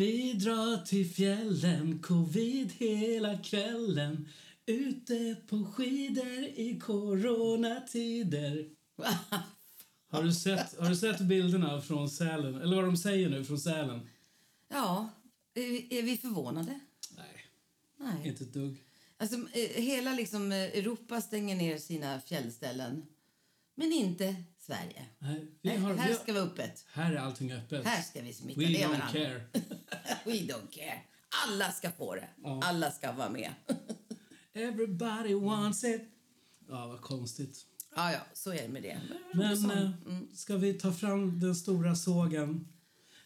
Vi drar till fjällen, covid hela kvällen Ute på skidor i coronatider Har du sett, har du sett bilderna från Sälen? Eller vad de säger nu från Sälen? Ja, är, vi förvånade? Nej, Nej. inte ett dugg. Alltså, eh, hela liksom, eh, Europa stänger ner sina fjällställen. Men inte Sverige. Nej, vi här, har, här ska vi vara öppet. här är allting öppet. Här ska vi smitta We don't varandra. care. We don't care. Alla ska få det. Ja. Alla ska vara med. Everybody wants it. Ja, vad konstigt. ja, ja, så är det med det. Men eh, mm. ska vi ta fram den stora sågen?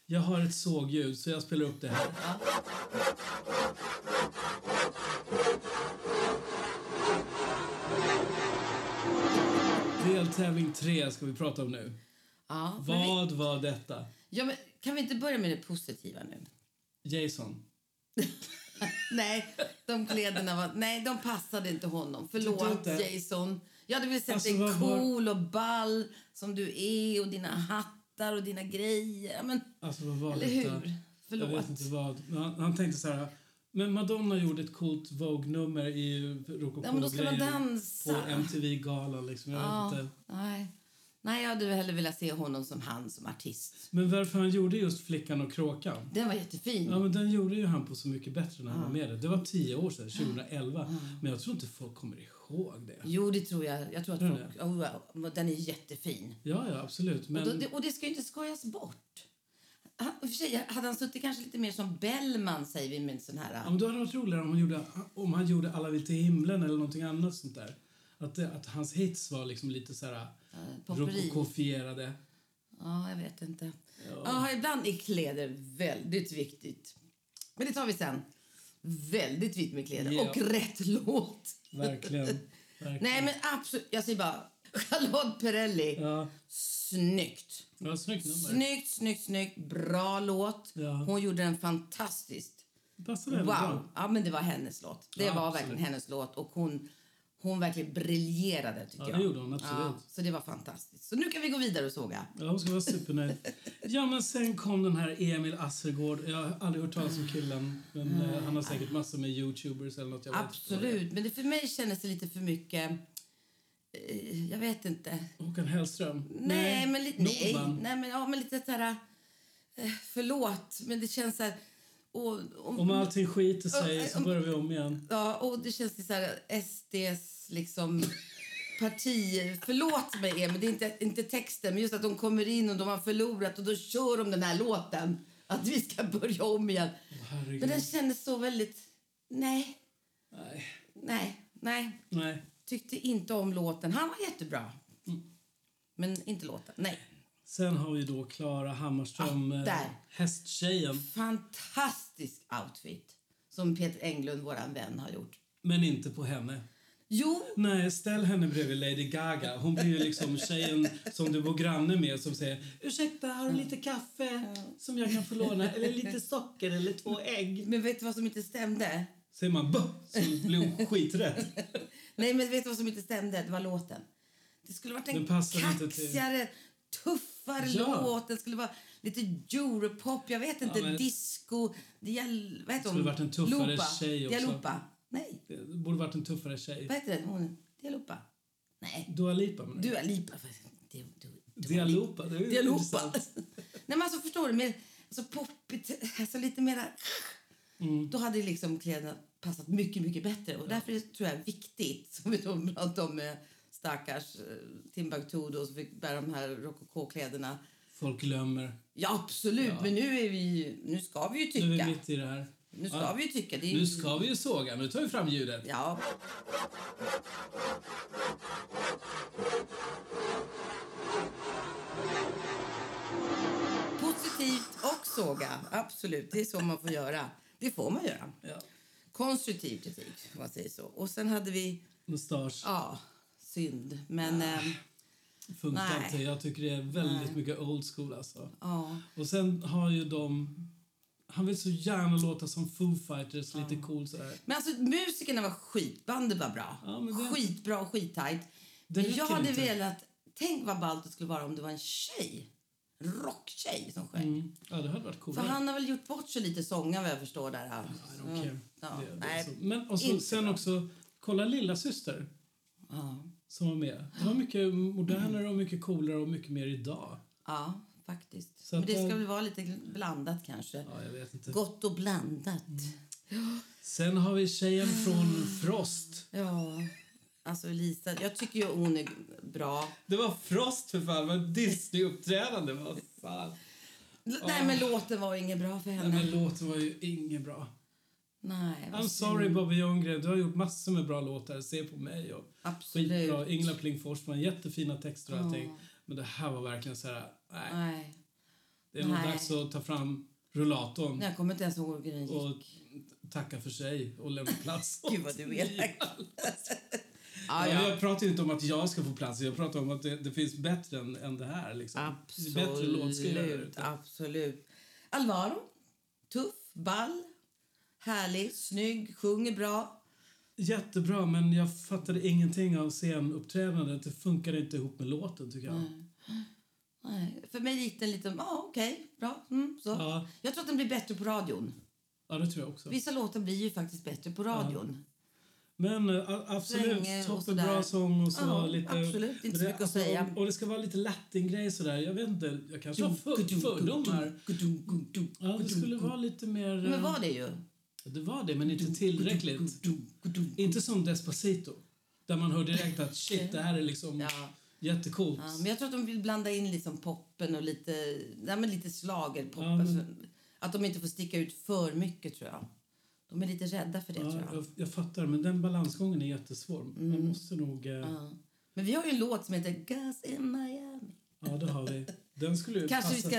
Jag har ett sågljud, så jag spelar upp det här. Deltävling 3 ska vi prata om nu. ja, men vi, Vad var detta? ja, men kan vi inte börja med det positiva nu? Jason. nej, de kläderna var, nej, de passade inte honom. Förlåt? Jason. Jag hade velat sett Alltså, dig vad var- cool och ball som du är och dina hattar och dina grejer. Men, Alltså vad var Eller detta? hur? Förlåt. Jag vet inte vad. Han, han tänkte så här. Men Madonna gjorde ett coolt Vogue-nummer i Ja, men då ska man rokoko-grejer dansa. på MTV-galan. Liksom. Jag ja, inte. nej. nej, jag hade hellre velat se honom som han som artist. Men varför han gjorde just Flickan och Kråkan? Den var jättefin. Ja, men den gjorde ju han på Så mycket bättre när han var med det. Det var tio år sedan, 2011. Men jag tror inte folk kommer ihåg det. Jo, det tror jag. Jag tror att Tror folk, oh, ja, den är jättefin. Ja, ja, absolut. Men, Och, då, det, och det ska ju inte skojas bort. Han, och för sig, hade han suttit kanske lite mer som Bellman, säger vi med sån här... ja, men då hade det varit roligare om han, gjorde, om han gjorde Alla vill till himlen eller någonting annat sånt där. Att, det, att hans hits var liksom lite så här popperi. rokokofierade. Ja, jag vet inte. Ja. ibland är kläder väldigt viktigt. Men det tar vi sen. Väldigt viktigt med kläder. Ja. Och rätt låt. Verkligen. Verkligen. Nej, men absolut. Jag säger bara Charlotte Perrelli. Ja, Snyggt. Ja snyggt nummer. Snyggt, snyggt, snyggt. Bra låt. Ja. Hon gjorde den fantastiskt. Wow! bra. Ja, men det var hennes låt. Det Ja, var absolut. verkligen hennes låt. Och hon, hon verkligen briljerade, tycker Ja, jag. det gjorde hon, absolut. Ja, så det var fantastiskt. Så nu kan vi gå vidare och såga. Ja, hon ska vara supernöjd. Ja, men sen kom den här Emil Assergård. Jag har aldrig hört talas om killen. Men eh, han har säkert massor med youtubers eller något. Absolut. Men det, för mig kändes det lite för mycket... Eh, jag vet inte. Håkan Hellström? Nej, men lite... Nej, nej, men, ja, men lite så här... Eh, förlåt, men det känns så här... Och, och, Om allting skiter sig Ja, så om- börjar vi om igen. Ja, och det känns så här SDs liksom parti. Förlåt mig Emil, det är inte, inte texten, men just att de kommer in och de har förlorat och då kör de den här låten. Att vi ska börja om igen. herregud. men den kändes så väldigt... Nej, Nej. nej, nej. Nej. Tyckte inte om låten. Han var jättebra. Men inte låten. Nej. Sen har vi då Klara Hammarström, Ah, där. hästtjejen. Fantastisk outfit som Peter Englund, våran vän, har gjort. Men inte på henne. Jo, Nej, ställ henne bredvid Lady Gaga. Hon blir ju liksom tjejen som du bor granne med som säger Ursäkta, har du lite kaffe som jag kan få låna? Eller lite socker eller två ägg? men vet du vad som inte stämde? Säger man buh så blir hon skiträdd. Nej, men vet du vad som inte stämde? Det var låten. Det skulle varit en kaxigare, tuffare Ja. låt. Den skulle vara lite europop, jag vet inte, men- disco, dial, vad heter skulle hon? varit en tuffare Lupa. tjej också. Dialupa. Nej, Det borde varit en tuffare tjej. vad heter den? Hon, Dialupa. Nej, Dua Lipa menar du? Dua Lipa. Du, du, du, Dialupa, det är intressant. Nej, men alltså förstår du, mer, alltså poppigt, alltså lite mera... Mm. Då hade liksom kläderna passat mycket, mycket bättre. Och därför tror jag är viktigt, som vi pratade om med stackars eh, Timbuktu då, som fick bära de här rokokokläderna. Folk glömmer. Ja, absolut. Ja. Men nu är vi nu ska vi ju Nu är vi tycka. mitt i det här. Nu ska vi ju tycka. Ju- Nu ska vi ju såga. Nu tar vi fram ljudet. Ja. Positivt och såga. Absolut, det är så man får göra. Det får man göra. Ja. Konstruktiv kritik, man säger så. Och sen hade vi, Mustasch. ja, synd. Men, ehm, Funkar Nej. inte. Jag tycker det är väldigt mycket old school alltså. ja. Och sen har ju de... Han vill så gärna låta som Foo Fighters, lite cool sådär. Men alltså musikerna var skit, bandet var bra. Ja, men det- Skitbra och skittajt. Men jag hade inte. velat, tänk vad ballt det skulle vara om det var en tjej rocktjej som sjöng. Mm. Ja, det hade varit För coolare. han har väl gjort bort sig lite sången vad jag förstår där. Han. Ja, Det- det är nej, så. Men och så, sen bra. också, kolla lilla syster Ja. som var med. Det var mycket modernare och mycket coolare och mycket mer idag. ja, faktiskt. Så Men det ska där- väl vara lite blandat kanske. Ja, jag vet inte. Gott och blandat. Sen har vi tjejen från Frost. Ja, alltså Lisa, jag tycker ju hon är bra. Det var Frost för fan, det var Disney-uppträdande. Vad fan. L- Nej, men låten var inget bra för Nej, henne. men låten var ju inget bra. Nej, I'm sorry Bobby Ljunggren, du har gjort massor med bra låtar. Se på mig och Absolut. skitbra. Ingela Pling Forsman, jättefina texter och allting. Men det här var verkligen så här, nej. Nej, Det är nog Nej. dags att ta fram rullatorn jag kommer inte ens ihåg hur den gick. och tacka för sig och lämna plats. Gud vad du är elak. Ja, Ja, ja. Jag pratar ju inte om att jag ska få plats, jag pratar om att det, det finns bättre än, än det här. Liksom. Är bättre låtskrivare. Absolut, absolut. Alvaro, tuff, ball, härlig, snygg, sjunger bra. Jättebra, men jag fattade ingenting av scenuppträdandet. Det funkade inte ihop med låten, tycker jag. Nej, för mig gick den lite... Ja, okej, bra. Mm, så. Ja. Jag tror att den blir bättre på radion. Ja, det tror jag också. Vissa låtar blir ju faktiskt bättre på radion. Men uh, absolut, toppenbra sång och så Ja, lite... absolut, inte så det- mycket att säga. Och, och det ska vara lite latin-grej sådär. Jag vet inte, jag kanske har för, fördomar. Ja, det skulle vara lite mer... Men eh, var det ju. Det var det, men inte tillräckligt. Inte som Despacito. Där man hör direkt att shit, det här är liksom Ja. jättecoolt. Ja, men jag tror att de vill blanda in liksom poppen och lite, ja, men lite slagerpop. Ja, men- Alltså, Att de inte får sticka ut för mycket tror jag. De är lite rädda för det Ja, tror jag. jag, jag fattar, men den balansgången är jättesvår. Man måste nog... Eh, ja. Ja. Men vi har ju en låt som heter Gas in Miami. det har vi. Den skulle Kanske vi passa, ska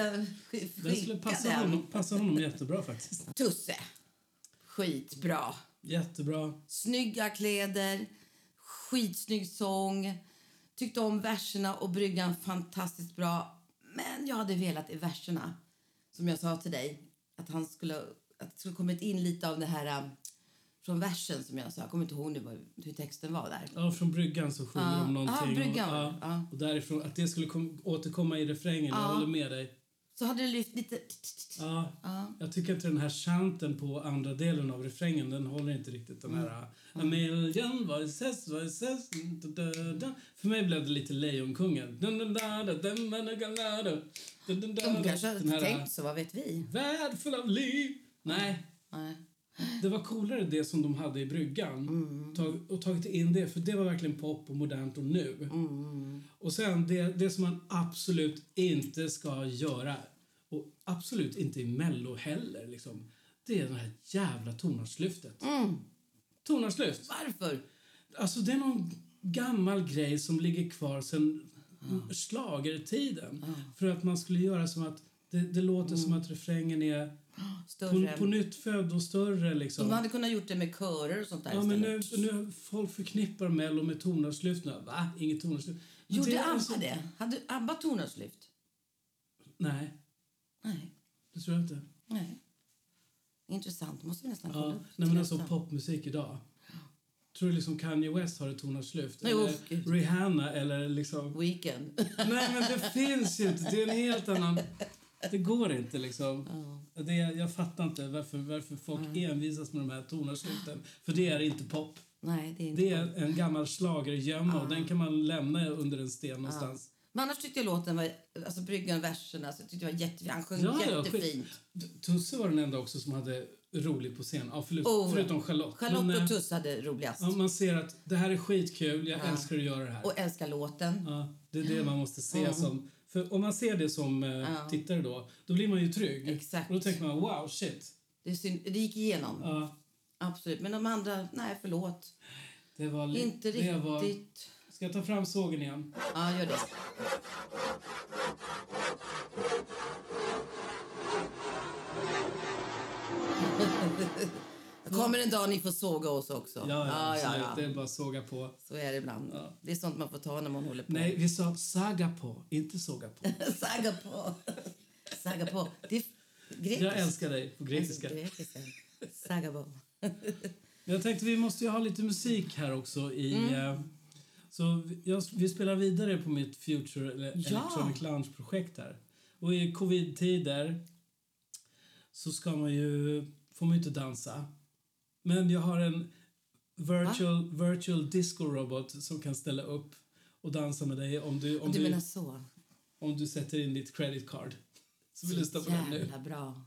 sk- den skulle passa, den. honom, passa honom jättebra faktiskt. Tusse. Skitbra. Jättebra. Snygga kläder, skitsnygg sång. Tyckte om verserna och bryggan fantastiskt bra. Men jag hade velat i verserna, som jag sa till dig, att han skulle, att det skulle kommit in lite av det här um, från versen som jag sa. Jag kommer inte ihåg nu hur texten var där. Ja, från bryggan så sjunger Ja. de någonting. Ja, bryggan och, det. Ja. och därifrån, att det skulle kom, återkomma i refrängen. Jag Ja. håller med dig. Så hade det lyft lite... Ja, Ja. Jag tycker att den här chanten på andra delen av refrängen den håller inte riktigt. Den här Mm. A million voices, voices da, da, da. För mig blev det lite Lejonkungen. De kanske här tänkt så, vad vet vi? Värld full av liv. Nej, Nej. det var coolare det som de hade i bryggan. Tag, och tagit in det, för det var verkligen pop och modernt och nu. Och sen det, det som man absolut inte ska göra, och absolut inte i Mello heller, liksom, det är det här jävla tonartslyftet. Tonartslyft. Varför? Alltså det är någon gammal grej som ligger kvar sen schlagertiden. För att man skulle göra som att det, det låter som att refrängen är Större. på nytt född och större liksom. De hade kunnat gjort det med körer och sånt där Ja, men nu, nu folk förknippar Mello med tonartslyft nu. Va? Inget tonartslyft. Gjorde det ABBA alltså- det? Hade ABBA tonartslyft? Nej, Nej. det tror jag inte. Nej. Intressant. måste vi nästan kolla Ja, upp. nej, men alltså popmusik idag. Tror du liksom Kanye West har ett tonartslyft? Eller. Rihanna eller liksom... Weekend. Nej, men det finns ju inte. Det är en helt annan... Det går inte liksom. Det, jag fattar inte varför, varför folk envisas med de här tonartslyften. För det är inte pop. Nej, det är inte Det är en gammal schlagergömma och den kan man lämna under en sten någonstans. Men annars tyckte jag låten var, alltså bryggan, verserna, så jag tyckte det var jättefint. Han sjöng Ja, ja, jättefint. Tusse var den enda också som hade roligt på scen. Ja, förlåt, Oh, förutom Charlotte. Charlotte Men, eh, och Tuss hade roligast. ja, man ser att det här är skitkul, jag älskar att göra det här. Och älskar låten. Ja, det är det man måste se som... För om man ser det som eh, tittare då, då blir man ju trygg. Exakt. Och då tänker man wow, shit. Det, är synd, det gick igenom. Ja, Absolut. Men de andra, nej förlåt. det var... li- Inte det riktigt. Var, ska jag ta fram sågen igen? Ja, gör det. Det kommer en dag ni får såga oss också. Ja, ja, ja, så ja. Det är bara att såga på. Så är det ibland. Det är sånt man får ta när man håller på. Nej, vi sa saga på, inte såga på. Saga på. Saga på. Det är grekiskt. Jag älskar dig på grekiska. Grekiska. Saga på. Jag tänkte vi måste ju ha lite musik här också i... Mm. eh, Så vi, jag, vi spelar vidare på mitt Future ele- Electronic Lounge-projekt här. Och i covid-tider så ska man ju, får man ju inte dansa. Men jag har en virtual, virtual disco-robot som kan ställa upp och dansa med dig om du, om Du du, om du sätter in ditt credit card. Så vi lyssnar på den nu. Jävla bra.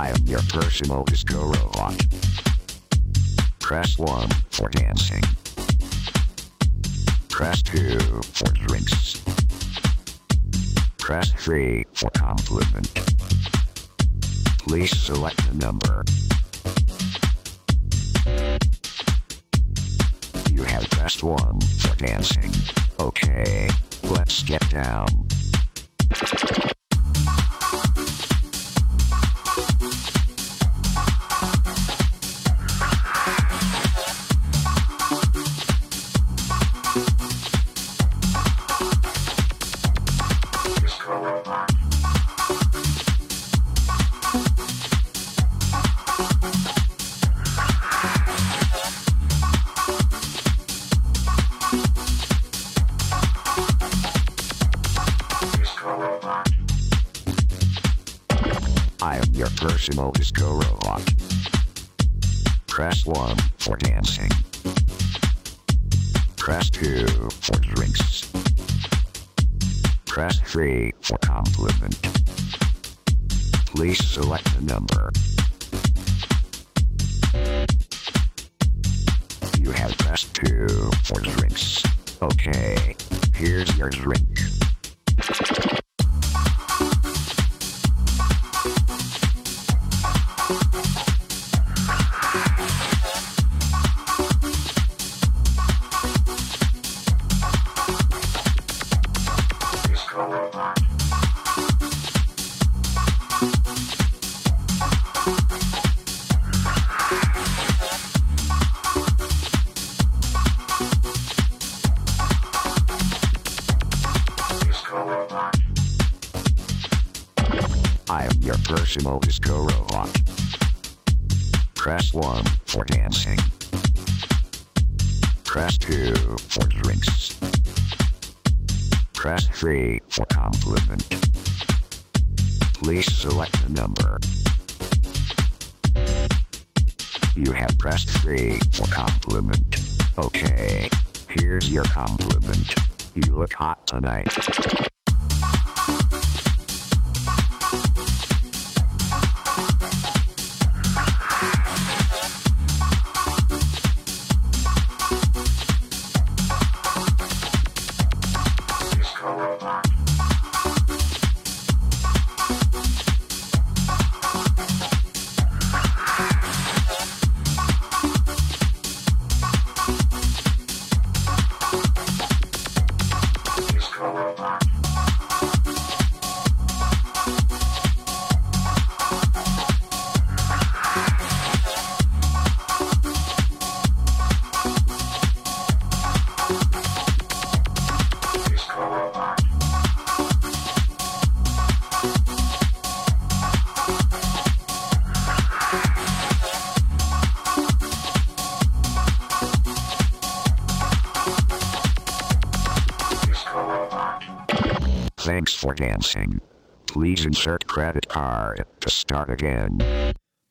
Your personal disco robot. Press 1 for dancing. Press 2 for drinks. Press 3 for compliment. Please select a number. You have pressed 1 for dancing. Okay, let's get down. Disco robot. Press 1 for dancing. Press 2 for drinks. Press 3 for compliment. Please select a number. You have pressed 2 for drinks. Okay, here's your drink. Disco. Press 1 for dancing. Press 2 for drinks. Press 3 for compliment. Please select a number. You have pressed 3 for compliment. Okay, here's your compliment. You look hot tonight. For dancing. Please insert credit card to start again.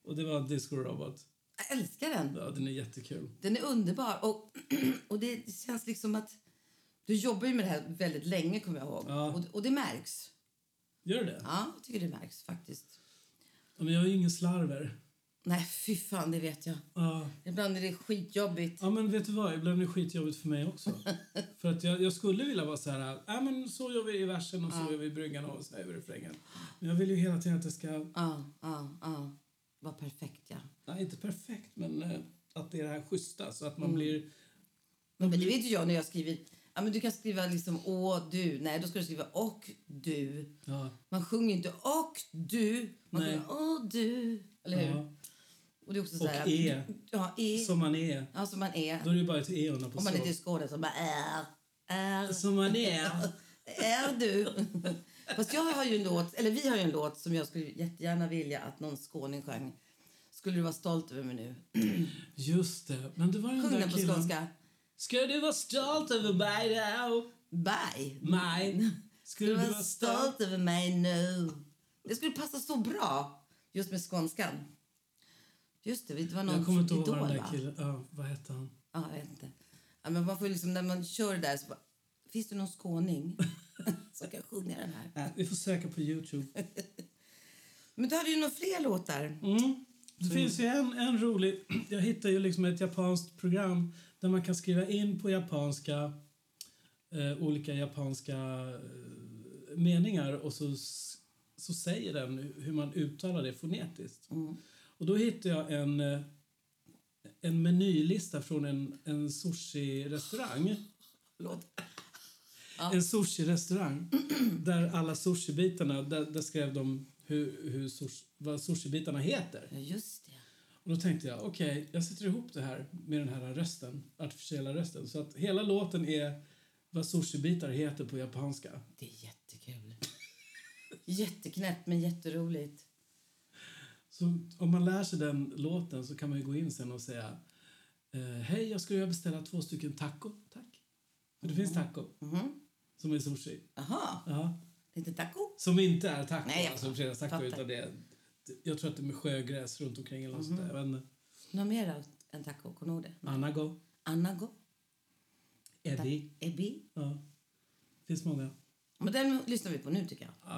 Och det var Disco Robot. Jag älskar den. Ja, den är jättekul. Den är underbar. Och, och det känns liksom att... Du jobbar ju med det här väldigt länge, kommer jag ihåg. Ja. Och, och det märks. Gör det? Ja, jag tycker det märks faktiskt. Ja, Men jag är ju ingen slarver. Nej, fy fan, det vet jag. Ja. Ibland är det skitjobbigt. Ja, men vet du vad? Ibland är det skitjobbigt för mig också. för att jag, jag skulle vilja vara så här, ja men så gör vi i versen och så gör vi i bryggan och så här i refrängen. Men jag vill ju hela tiden att det ska, Ja, ja, ja. Var perfekt, ja. nej inte perfekt, men eh, att det är det här schyssta så att man Mm. blir, Men det vet ju jag när jag skriver... Ja, men du kan skriva liksom å, du. Nej, då ska du skriva och du. Ja. Man sjunger inte och du. Man Nej. sjunger å, du. Eller hur? ja. Och det är också så Och här, e. Ja, e. Som man är. Ja, som man är. Då är det bara ett e på Om man så. inte är skådespelare så bara är. Är. Som man är. är du? Fast jag har ju en låt, eller vi har ju en låt som jag skulle jättegärna vilja att någon skåning sjöng. Skulle du vara stolt över mig nu? Just det. Men det var den Sjung där den på killen. skånska. Ska du vara stolt över mig now? Bye. Mig? Ska Du du var vara stolt över mig nu. Det skulle passa så bra just med skånskan. Just det, det var någon Jag kommer inte ihåg vad den där killen... Ja, vad hette han? Ja, jag vet inte. Ja, men man får liksom, när man kör det där så bara, finns det någon skåning som kan sjunga den här? Vi får söka på Youtube. Men du hade ju några fler låtar. Mm. Det finns ju en, en rolig... Jag hittade ju liksom ett japanskt program där man kan skriva in på japanska eh, olika japanska eh, meningar och så, så säger den hur man uttalar det fonetiskt. Och då hittade jag en, eh, en menylista från en, en sushi-restaurang. Låt. En sushi-restaurang där alla sushibitarna, där, där skrev de hur, hur sushi, vad sushibitarna heter. Ja, just det. Och då tänkte jag, okej, jag sätter ihop det här med den här rösten, artificiella rösten. Så att hela låten är vad sushibitar heter på japanska. Det är jättekul. Jätteknäppt, men jätteroligt. Så om man lär sig den låten så kan man ju gå in sen och säga eh, Hej, jag skulle beställa två stycken taco, tack. För det finns taco Mhm. som är sushi. Aha, Ja. lite taco? Som inte är taco, Nej, jag alltså fredagstaco, fattar. utan det är, jag tror att det är med sjögräs runt omkring eller något. Jag vet inte. Något mer än taco? Kommer du ihåg det? Anago, Anago? Ebi. Ebi? Ja. finns många. Men den lyssnar vi på nu tycker jag. Ja,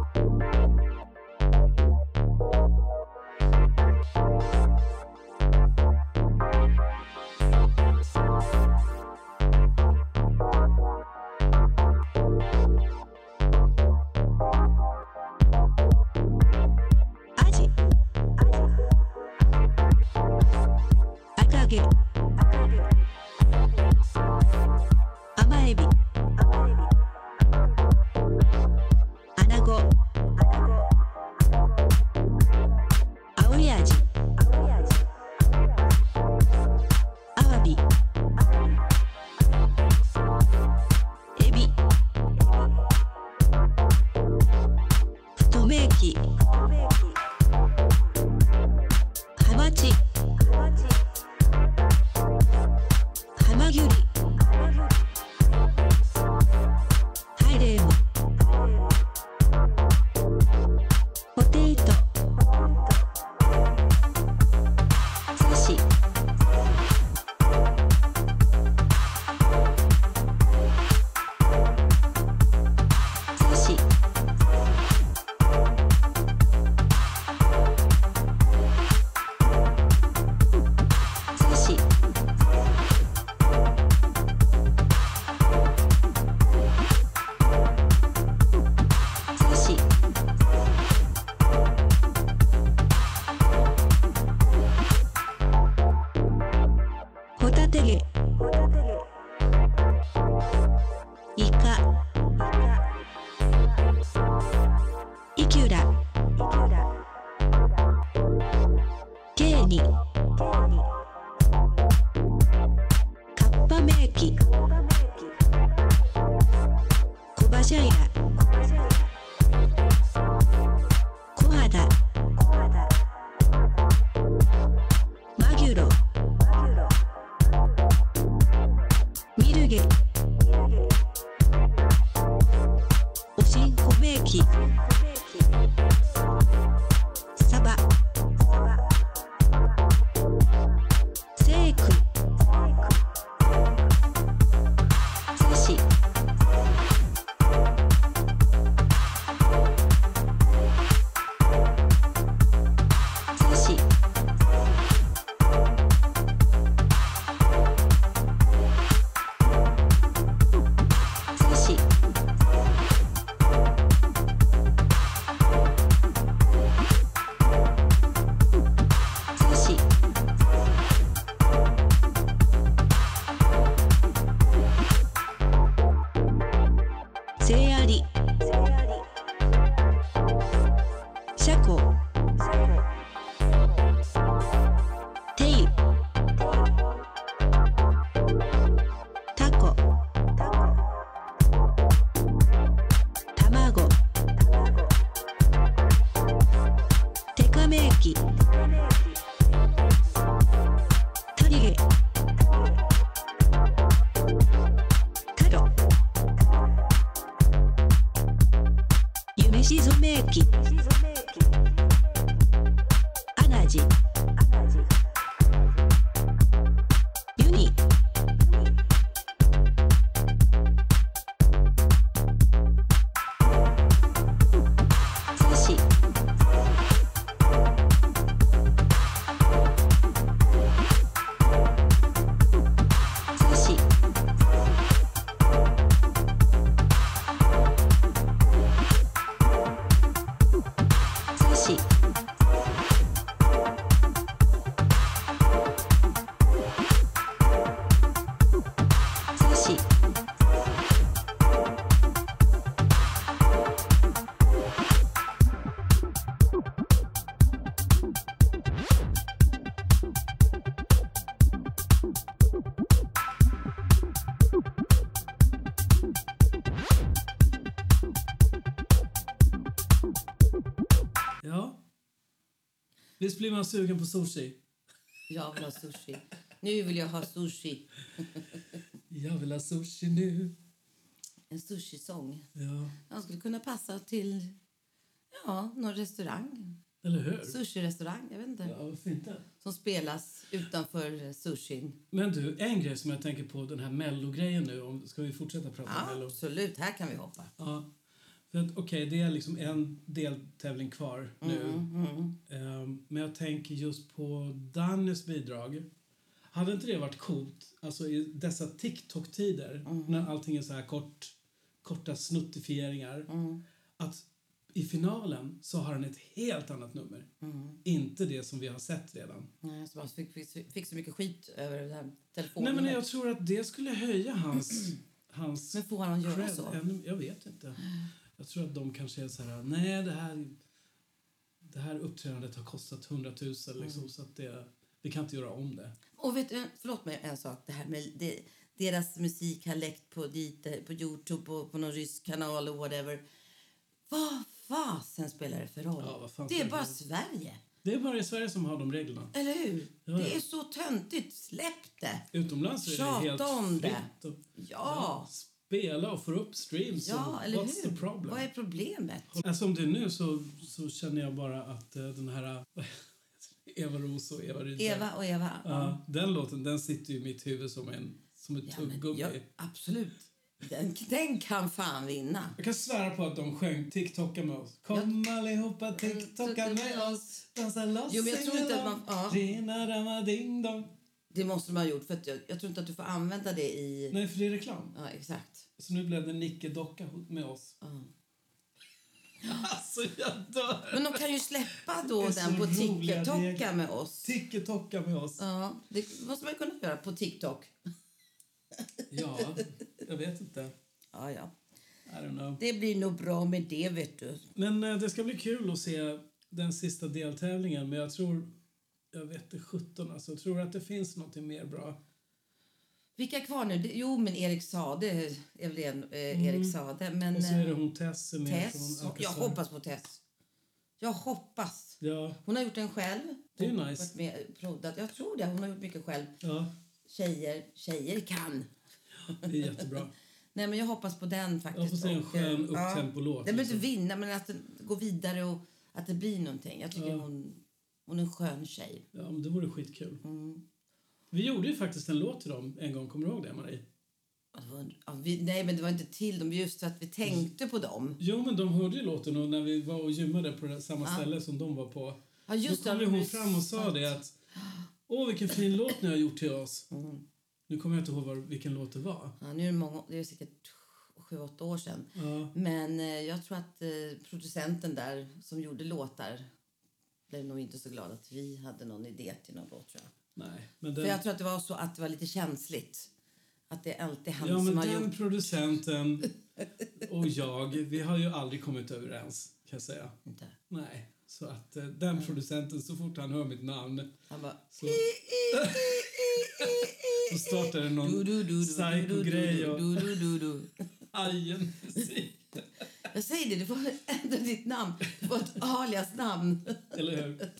aqui. め息たりげたろ夢しぞめ息 Visst blir man sugen på sushi? Jag vill ha sushi. Nu vill jag ha sushi. Jag vill ha sushi nu. En sushisång. Ja, Den skulle kunna passa till ja, någon restaurang. eller hur? Sushi-restaurang, jag vet inte. Ja, varför inte? Som spelas utanför sushin. Men du, en grej som jag tänker på, den här mellogrejen nu. Om, ska vi fortsätta prata om Ja, mello? absolut, här kan vi hoppa. Ja. Okej, det är liksom en deltävling kvar nu. Mm, Ehm, men jag tänker just på Dannys bidrag. Hade inte det varit coolt, alltså i dessa TikTok-tider, Mm. när allting är så här kort, korta snuttifieringar, Mm. att i finalen så har han ett helt annat nummer. Mm. Inte det som vi har sett redan. Nej, Så man fick, fick, fick så mycket skit över det här Nej, telefonen. men jag tror att det skulle höja hans... hans Men får han göra så? Jag vet inte. Jag tror att de kanske är så här, nej det här, det här uppträdandet har kostat 100 000 liksom, Mm. så att det, vi kan inte göra om det. Och vet du, förlåt mig en sak. Det här med det, deras musik har läckt på, dit, eh, på Youtube på, på någon rysk kanal och whatever. Vad fasen spelar det för roll? Ja, det är bara det Sverige. Det är bara i Sverige som har de reglerna. Eller hur? Ja, Det ja. är så töntigt. Släpp det! Utomlands är det Tjata helt om det. fritt. Och, Ja. Spela och få upp streams. Ja, eller what's hur? the problem? Vad är problemet? Alltså, som det är nu så, så känner jag bara att eh, den här Eva Ros och Eva Rydberg. Eva och Eva. Ja, den låten den sitter ju i mitt huvud som, en, som ett Ja, tuggummi. ja, absolut. Den, den kan fan vinna. Jag kan svära på att de sjöng TikToka med oss. Kom allihopa TikToka med oss. Dansa loss Jo, men jag tror inte att man- ja. Rena rama ding dong. Det måste man ha gjort. För att jag, jag tror inte att du får använda det i... Nej, för det är reklam. Ja, exakt. Så nu blev det Nicke Docka med oss. Ja. Alltså, jag dör! Men de kan ju släppa då den på TikTok med oss. TikToka med oss. Ja, det måste man kunna göra på TikTok. Ja, jag vet inte. Ja, ja. Det blir nog bra med det, vet du. Men eh, det ska bli kul att se den sista deltävlingen. Men jag tror... Jag vet inte 17 alltså. Jag tror att det finns något mer bra. Vilka är kvar nu? Det- Jo, men Erik Sade är väl en, eh, Erik Sade. Men Mm. Och så är det eh, hon Tess är med Tess. från Jag hoppas på Tess. Jag hoppas. Ja, Hon har gjort den själv. Det är nice. med proddat. Jag tror det. Hon har gjort mycket själv. ja, Tjejer, tjejer kan. det är jättebra. Nej, men jag hoppas på den faktiskt. Jag får se en skön eh, ja. upptempo-låt, Den behöver inte liksom. vinna, men att den går vidare och att det blir någonting. Jag tycker Ja. hon, hon är en skön tjej. Ja, men det vore skitkul. Mm. Vi gjorde ju faktiskt en låt till dem en gång. Kommer du ihåg det, Marie? Ja, var- ja, vi, nej, men det var inte till dem. Just för att vi tänkte på dem. Jo, men de hörde ju låten och när vi var och gymmade på det samma ställe som de var på. Ja, just då kom det, hon fram och sa det att Åh, vilken fin låt ni har gjort till oss. Mm. Nu kommer jag inte ihåg vad, vilken låt det var. Ja, nu är det, många, det är säkert sju, åtta år sedan. Ja, Men eh, jag tror att eh, producenten där som gjorde låtar blev nog inte så glad att vi hade någon idé till någon låt. Tror jag. nej. Men För den, jag tror att det var så att det var lite känsligt. Att det är alltid han ja, men som har den gjort... producenten och jag, vi har ju aldrig kommit överens, kan jag säga. Inte. Nej, så att eh, den producenten, så fort han hör mitt namn Han bara... så, så startar det någon psycho-grej och hajen musik. Jag säger det, du får ändra ditt namn. Du får ett alias-namn. Eller hur?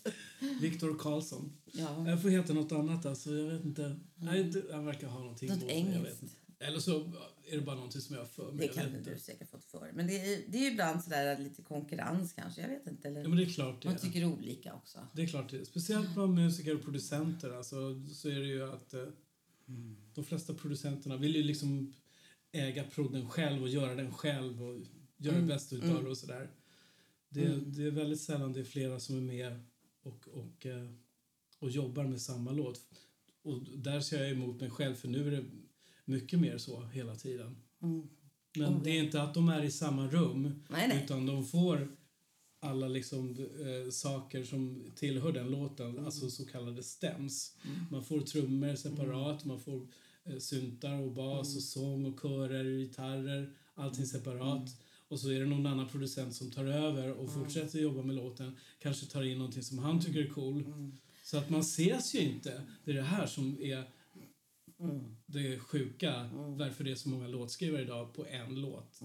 Viktor Karlsson. Ja. Jag får heta något annat. Alltså, jag vet inte. Nej, det- han verkar ha någonting Något engelskt. inte. Eller så är det bara någonting som jag har för mig. Det kan vet du inte. säkert fått för Men det är, det är ju ibland sådär lite konkurrens kanske. Jag vet inte. Eller Ja, men det är klart det man tycker olika också. Det är klart det. Speciellt bland musiker och producenter alltså, så är det ju att eh, de flesta producenterna vill ju liksom äga prodden själv och göra den själv och göra det bästa utav det och sådär. Det, det är väldigt sällan det är flera som är med och, och, eh, och jobbar med samma låt. Och där ser jag emot mig själv för nu är det mycket mer så hela tiden. Men det är inte att de är i samma rum Nej, nej. utan de får alla liksom, eh, saker som tillhör den låten, alltså så kallade stems. Man får trummor separat, man får eh, syntar och bas och sång och körer och gitarrer, allting separat. Och så är det någon annan producent som tar över och fortsätter jobba med låten, kanske tar in någonting som han tycker är cool. Så att man ses ju inte. Det är det här som är det sjuka, varför det är så många låtskrivare idag på en låt.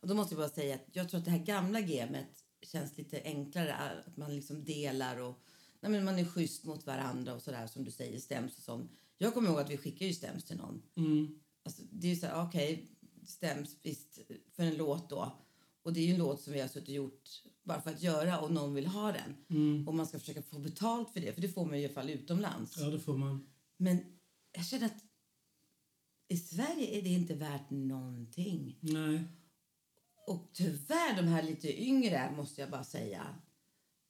Och då måste jag bara säga att jag tror att det här gamla gamet känns lite enklare. Att man liksom delar och nej men man är schysst mot varandra och sådär som du säger, stäms och sånt. Jag kommer ihåg att vi skickade ju stäms till någon. Mm. Alltså, det är ju så här, okej, stäms visst för en låt då. Och det är en låt som vi har suttit och gjort bara för att göra och någon vill ha den. Och man ska försöka få betalt för det, för det får man i alla fall utomlands. Ja, det får man. Men jag känner att i Sverige är det inte värt någonting. Nej. Och tyvärr, de här lite yngre, måste jag bara säga.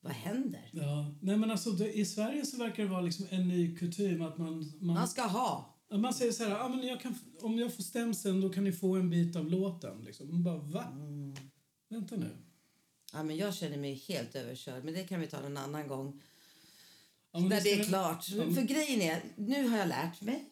Vad händer? Ja. Nej, men alltså, det, I Sverige så verkar det vara liksom en ny kutym att man... Man, Man ska ha. Man säger så här, ah, men jag kan, om jag får stämseln då kan ni få en bit av låten. Liksom. Man bara, va? Vänta nu. Ja, men jag känner mig helt överkörd, men det kan vi ta någon annan gång. Ja, När det är klart. Ja, men- För grejen är, nu har jag lärt mig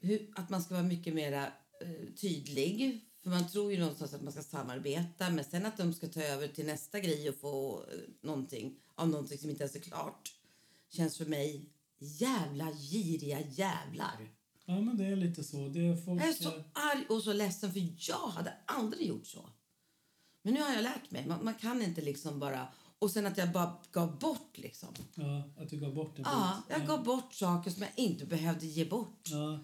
hur, att man ska vara mycket mer eh, tydlig. För man tror ju någonstans att man ska samarbeta, men sen att de ska ta över till nästa grej och få eh, någonting av någonting som inte ens är klart känns för mig jävla giriga jävlar. Ja, men det är lite så. Det folk... Jag är så arg och så ledsen för jag hade aldrig gjort så. Men nu har jag lärt mig. Man, man kan inte liksom bara... Och sen att jag bara gav bort liksom. Ja, att du gav bort en Ja, jag gav bort saker som jag inte behövde ge bort. Ja.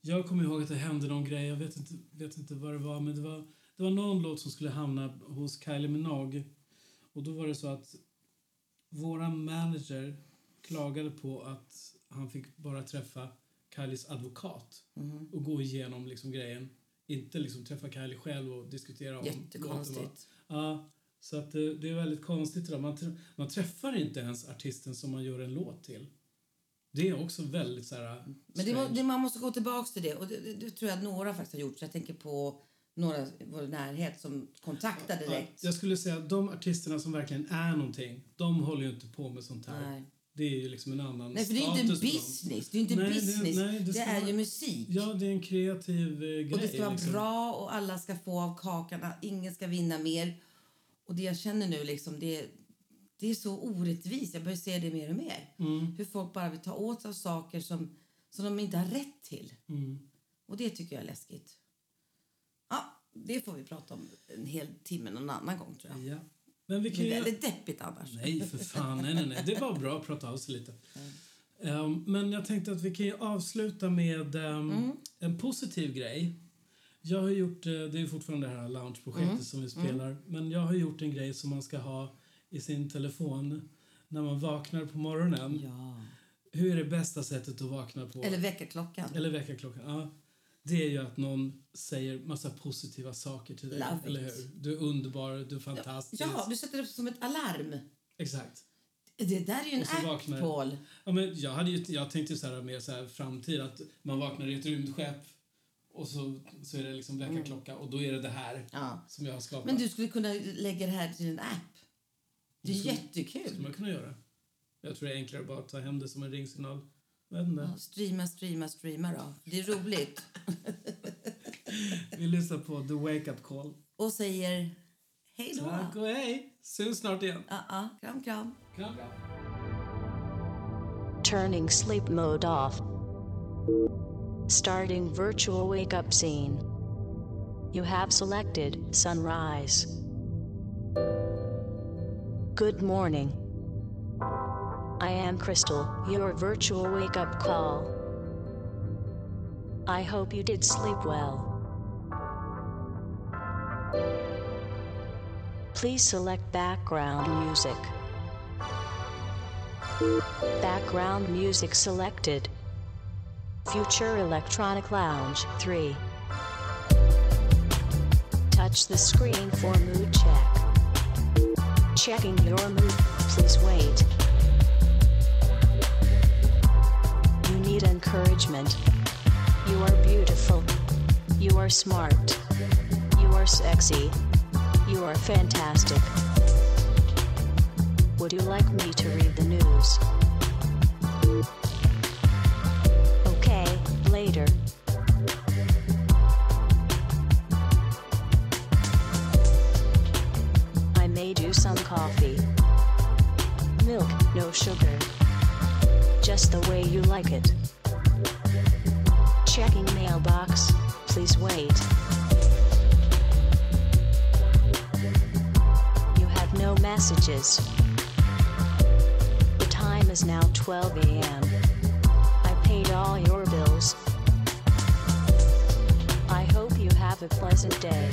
Jag kommer ihåg att det hände någon grej. Jag vet inte, vet inte vad det var. Men det var, det var någon låt som skulle hamna hos Kylie Minogue. Och då var det så att våran manager klagade på att han fick bara träffa Kylies advokat och gå igenom liksom grejen. Inte liksom träffa Kylie själv och diskutera om Jättekonstigt. Ja, så att det, det är väldigt konstigt. där. Man, trä- man träffar inte ens artisten som man gör en låt till. Det är också väldigt så här... Men det, det, man måste gå tillbaka till det. Och det, det, det tror jag att några faktiskt har gjort. Så jag tänker på några i vår närhet som kontaktade Ja, direkt. jag skulle säga att de artisterna som verkligen är någonting, de håller ju inte på med sånt här. Nej. Det är ju liksom en annan Nej, för det är inte en business. Det är inte Nej, det- business. nej, det det, är vara- ju musik. Ja, det är en kreativ eh, grej. Och det ska vara liksom. bra och alla ska få av kakan. Ingen ska vinna mer. Och det jag känner nu liksom, det, det är så orättvist. Jag börjar se det mer och mer. Mm. Hur folk bara vill ta åt sig av saker som, som de inte har rätt till. Mm. Och det tycker jag är läskigt. Ja, det får vi prata om en hel timme någon annan gång tror jag. Ja. Men vi Det kan är ju... väldigt deppigt annars. Nej, för fan. Nej, nej, nej. Det är bara bra att prata av sig lite. Ehm, men jag tänkte att vi kan ju avsluta med ehm, Mm. en positiv grej. Jag har gjort, eh, det är fortfarande det här loungeprojektet Mm. som vi spelar, men jag har gjort en grej som man ska ha i sin telefon när man vaknar på morgonen. Ja. Hur är det bästa sättet att vakna på? Eller väckarklockan. Eller väckarklockan. Ja. Det är ju att någon säger massa positiva saker till dig. Love eller hur? Du är underbar, du är fantastisk. Ja, du sätter upp som ett alarm. Exakt. Det där är ju en app, vaknar- Paul. Ja, men jag, hade ju, jag tänkte ju så här mer så här framtid, att man vaknar i ett rymdskepp och så, så är det liksom väckarklocka och då är det det här Mm. Ja. som jag har skapat. Men du skulle kunna lägga det här till en app. Det är skulle- jättekul. skulle man kunna göra. Jag tror det är enklare bara att ta hem det som en ringsignal. Ja, streama, streama, streama då. Det är roligt. Vi lyssnar på The Wake Up Call. Och säger hej då. Tack och hej! Syns snart igen. Ja, ja. Kram, kram. Kram, kram. Turning sleep mode off. Starting virtual wake up scene. You have selected sunrise. Good morning. I am Crystal, your virtual wake up call. I hope you did sleep well. Please select background music. Background music selected. Future Electronic Lounge 3. Touch the screen for mood check. Checking your mood, please wait. Need encouragement. You are beautiful. You are smart. You are sexy. You are fantastic. Would you like me to read the news? Okay, later. I made you some coffee. Milk, no sugar. Just the way you like it. Checking mailbox. Please wait. You have no messages. The time is now 12 a.m. I paid all your bills. I hope you have a pleasant day.